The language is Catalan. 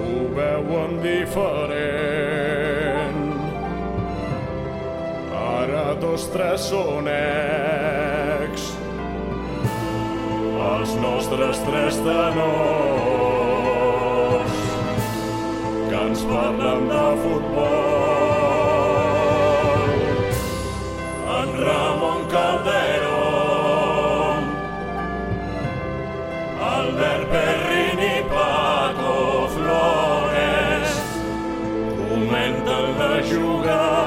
Ho veuen diferent. Ara dos, tres són ex. Els nostres tres tenors que ens parlen de futbol. Albert Perrin i Paco Flores. Comenten les jugades